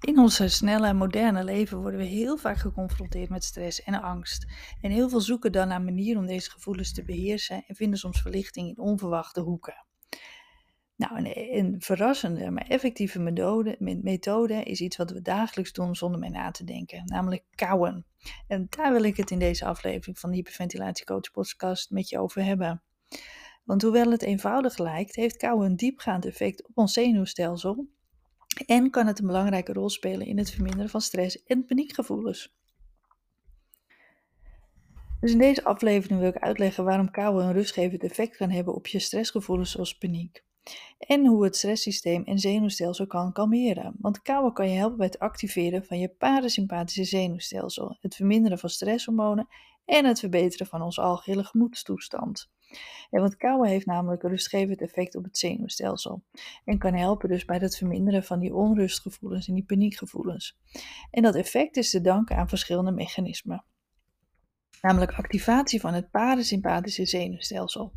In ons snelle en moderne leven worden we heel vaak geconfronteerd met stress en angst. En heel veel zoeken dan naar manieren om deze gevoelens te beheersen en vinden soms verlichting in onverwachte hoeken. Nou, een, verrassende maar effectieve methode, methode is iets wat we dagelijks doen zonder mee na te denken, namelijk kauwen. En daar wil ik het in deze aflevering van de Hyperventilatie Coach podcast met je over hebben. Want hoewel het eenvoudig lijkt, heeft kauwen een diepgaand effect op ons zenuwstelsel en kan het een belangrijke rol spelen in het verminderen van stress en paniekgevoelens. Dus in deze aflevering wil ik uitleggen waarom kauwen een rustgevend effect kan hebben op je stressgevoelens zoals paniek. En hoe het stresssysteem en zenuwstelsel kan kalmeren. Want kauwen kan je helpen bij het activeren van je parasympathische zenuwstelsel, het verminderen van stresshormonen en het verbeteren van onze algehele gemoedstoestand. En want kauwen heeft namelijk een rustgevend effect op het zenuwstelsel en kan helpen dus bij het verminderen van die onrustgevoelens en die paniekgevoelens. En dat effect is te danken aan verschillende mechanismen. Namelijk activatie van het parasympathische zenuwstelsel.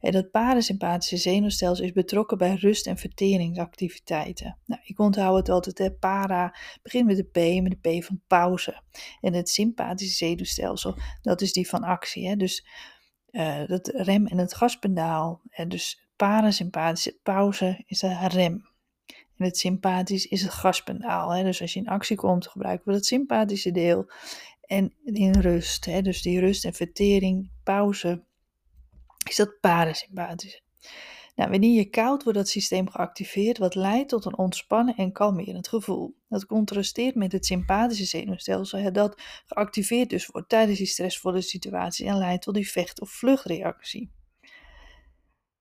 En dat parasympathische zenuwstelsel is betrokken bij rust- en verteringsactiviteiten. Nou, ik onthoud het altijd, hè. para begint met de P, met de P van pauze. En het sympathische zenuwstelsel, dat is die van actie. Hè. Dus uh, dat rem en het gaspedaal. Dus parasympathische pauze is de rem. En het sympathisch is het gaspedaal. Hè. Dus als je in actie komt, gebruiken we het sympathische deel. En in rust, hè, dus die rust en vertering, pauze, is dat parasympathische. Nou, wanneer je koud wordt dat systeem geactiveerd, wat leidt tot een ontspannen en kalmerend gevoel. Dat contrasteert met het sympathische zenuwstelsel, dat geactiveerd dus wordt tijdens die stressvolle situatie en leidt tot die vecht- of vluchtreactie.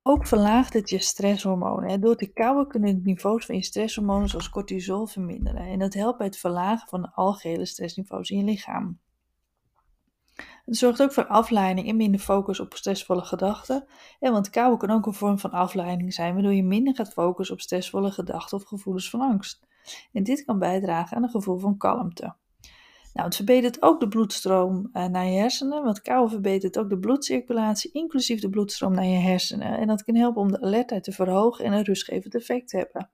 Ook verlaagt het je stresshormonen. Door te kouwen kunnen de niveaus van je stresshormonen zoals cortisol verminderen. En dat helpt bij het verlagen van de algehele stressniveaus in je lichaam. Het zorgt ook voor afleiding en minder focus op stressvolle gedachten. En want kouwen kan ook een vorm van afleiding zijn, waardoor je minder gaat focussen op stressvolle gedachten of gevoelens van angst. En dit kan bijdragen aan een gevoel van kalmte. Nou, het verbetert ook de bloedstroom uh, naar je hersenen, want kouwen verbetert ook de bloedcirculatie, inclusief de bloedstroom naar je hersenen. En dat kan helpen om de alertheid te verhogen en een rustgevend effect te hebben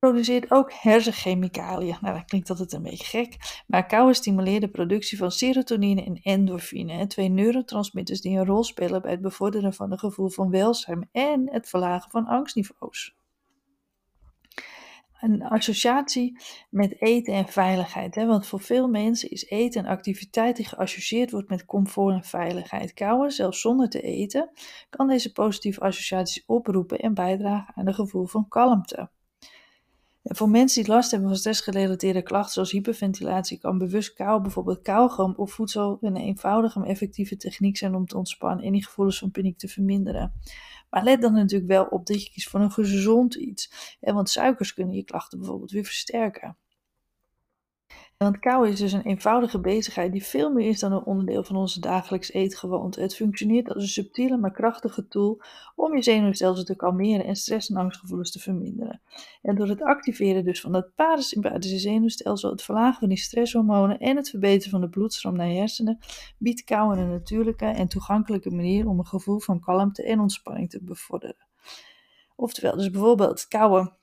produceert ook hersenchemicaliën. Nou, dat klinkt altijd een beetje gek, maar kauwen stimuleert de productie van serotonine en endorfine, twee neurotransmitters die een rol spelen bij het bevorderen van een gevoel van welzijn en het verlagen van angstniveaus. Een associatie met eten en veiligheid. Hè? Want voor veel mensen is eten een activiteit die geassocieerd wordt met comfort en veiligheid. Kauwen, zelfs zonder te eten, kan deze positieve associaties oproepen en bijdragen aan een gevoel van kalmte voor mensen die last hebben van stressgerelateerde klachten zoals hyperventilatie, kan bewust kou, bijvoorbeeld kauwgom of voedsel, een eenvoudige maar effectieve techniek zijn om te ontspannen en die gevoelens van paniek te verminderen. Maar let dan natuurlijk wel op dat je kiest voor een gezond iets, want suikers kunnen je klachten bijvoorbeeld weer versterken. Want kou is dus een eenvoudige bezigheid die veel meer is dan een onderdeel van onze dagelijks eetgewoonte. Het functioneert als een subtiele maar krachtige tool om je zenuwstelsel te kalmeren en stress- en angstgevoelens te verminderen. En door het activeren dus van het parasympathische zenuwstelsel, het verlagen van die stresshormonen en het verbeteren van de bloedstroom naar je hersenen, biedt kou een natuurlijke en toegankelijke manier om een gevoel van kalmte en ontspanning te bevorderen. Oftewel, dus bijvoorbeeld kauwen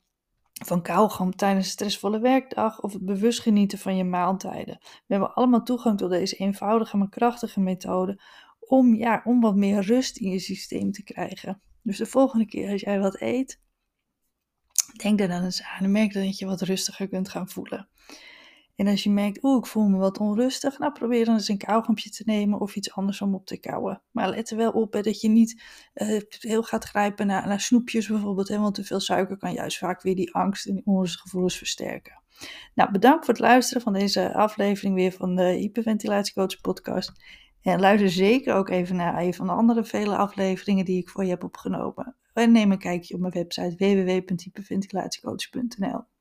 van kauwgom tijdens een stressvolle werkdag of het bewust genieten van je maaltijden. We hebben allemaal toegang tot deze eenvoudige maar krachtige methode om, ja, om wat meer rust in je systeem te krijgen. Dus de volgende keer als jij wat eet, denk er dan eens aan en merk dat je wat rustiger kunt gaan voelen. En als je merkt, oeh, ik voel me wat onrustig, nou probeer dan eens een kauwgompje te nemen of iets anders om op te kauwen. Maar let er wel op dat je niet uh, heel gaat grijpen naar, naar snoepjes bijvoorbeeld, want te veel suiker kan juist vaak weer die angst en die onrustgevoelens versterken. Nou, bedankt voor het luisteren van deze aflevering weer van de Hyperventilatiecoach podcast. En luister zeker ook even naar een van de andere vele afleveringen die ik voor je heb opgenomen. En neem een kijkje op mijn website www.hyperventilatiecoach.nl.